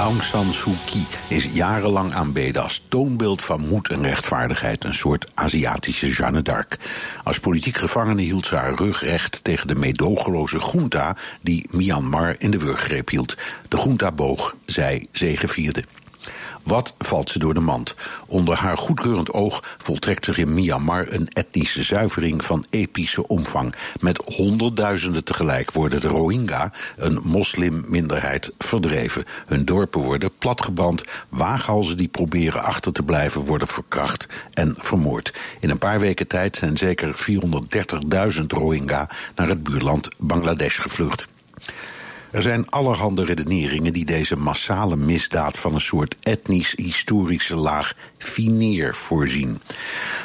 Aung San Suu Kyi is jarenlang aanbeden als toonbeeld van moed en rechtvaardigheid, een soort Aziatische Jeanne d'Arc. Als politiek gevangene hield ze haar rug recht tegen de meedogenloze junta die Myanmar in de wurggreep hield. De junta boog, zij zegevierde. Wat valt ze door de mand? Onder haar goedkeurend oog voltrekt zich in Myanmar een etnische zuivering van epische omvang. Met honderdduizenden tegelijk worden de Rohingya, een moslimminderheid, verdreven. Hun dorpen worden platgebrand. Waaghalzen die proberen achter te blijven worden verkracht en vermoord. In een paar weken tijd zijn zeker 430.000 Rohingya naar het buurland Bangladesh gevlucht. Er zijn allerhande redeneringen die deze massale misdaad van een soort etnisch-historische laag fineer voorzien.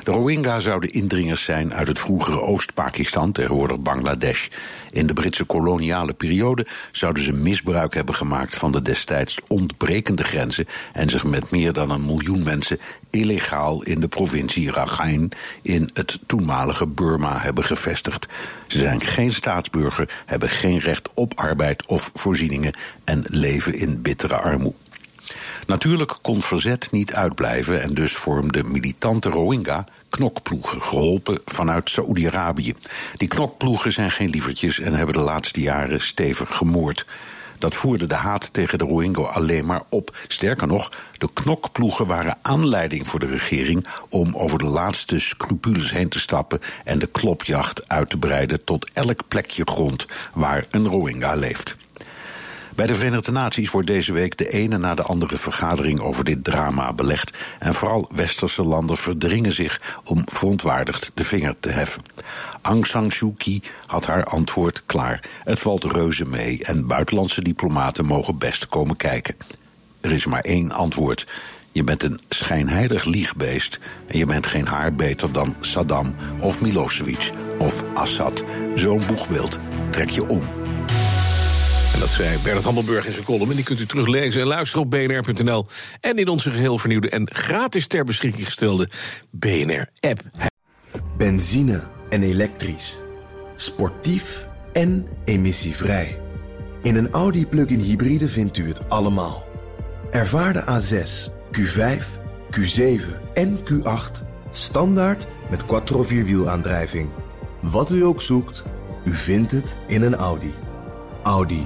De Rohingya zouden indringers zijn uit het vroegere Oost-Pakistan, tegenwoordig Bangladesh. In de Britse koloniale periode zouden ze misbruik hebben gemaakt van de destijds ontbrekende grenzen en zich met meer dan een miljoen mensen illegaal in de provincie Rakhine in het toenmalige Burma hebben gevestigd. Ze zijn geen staatsburger, hebben geen recht op arbeid of voorzieningen en leven in bittere armoede. Natuurlijk kon verzet niet uitblijven en dus vormden militante Rohingya knokploegen, geholpen vanuit Saoedi-Arabië. Die knokploegen zijn geen lievertjes en hebben de laatste jaren stevig gemoord. Dat voerde de haat tegen de Rohingya alleen maar op. Sterker nog, de knokploegen waren aanleiding voor de regering om over de laatste scrupules heen te stappen en de klopjacht uit te breiden tot elk plekje grond waar een Rohingya leeft. Bij de Verenigde Naties wordt deze week de ene na de andere vergadering over dit drama belegd. En vooral westerse landen verdringen zich om verontwaardigd de vinger te heffen. Aung San Suu Kyi had haar antwoord klaar. Het valt reuze mee en buitenlandse diplomaten mogen best komen kijken. Er is maar één antwoord. Je bent een schijnheilig liegbeest en je bent geen haar beter dan Saddam of Milosevic of Assad. Zo'n boegbeeld trek je om. Dat zei Bernard Hammelburg in zijn column. En die kunt u teruglezen en luisteren op bnr.nl. En in onze geheel vernieuwde en gratis ter beschikking gestelde BNR-app. Benzine en elektrisch. Sportief en emissievrij. In een Audi plug-in hybride vindt u het allemaal. Ervaar de A6, Q5, Q7 en Q8 standaard met quattro vierwielaandrijving. Wat u ook zoekt, u vindt het in een Audi. Audi.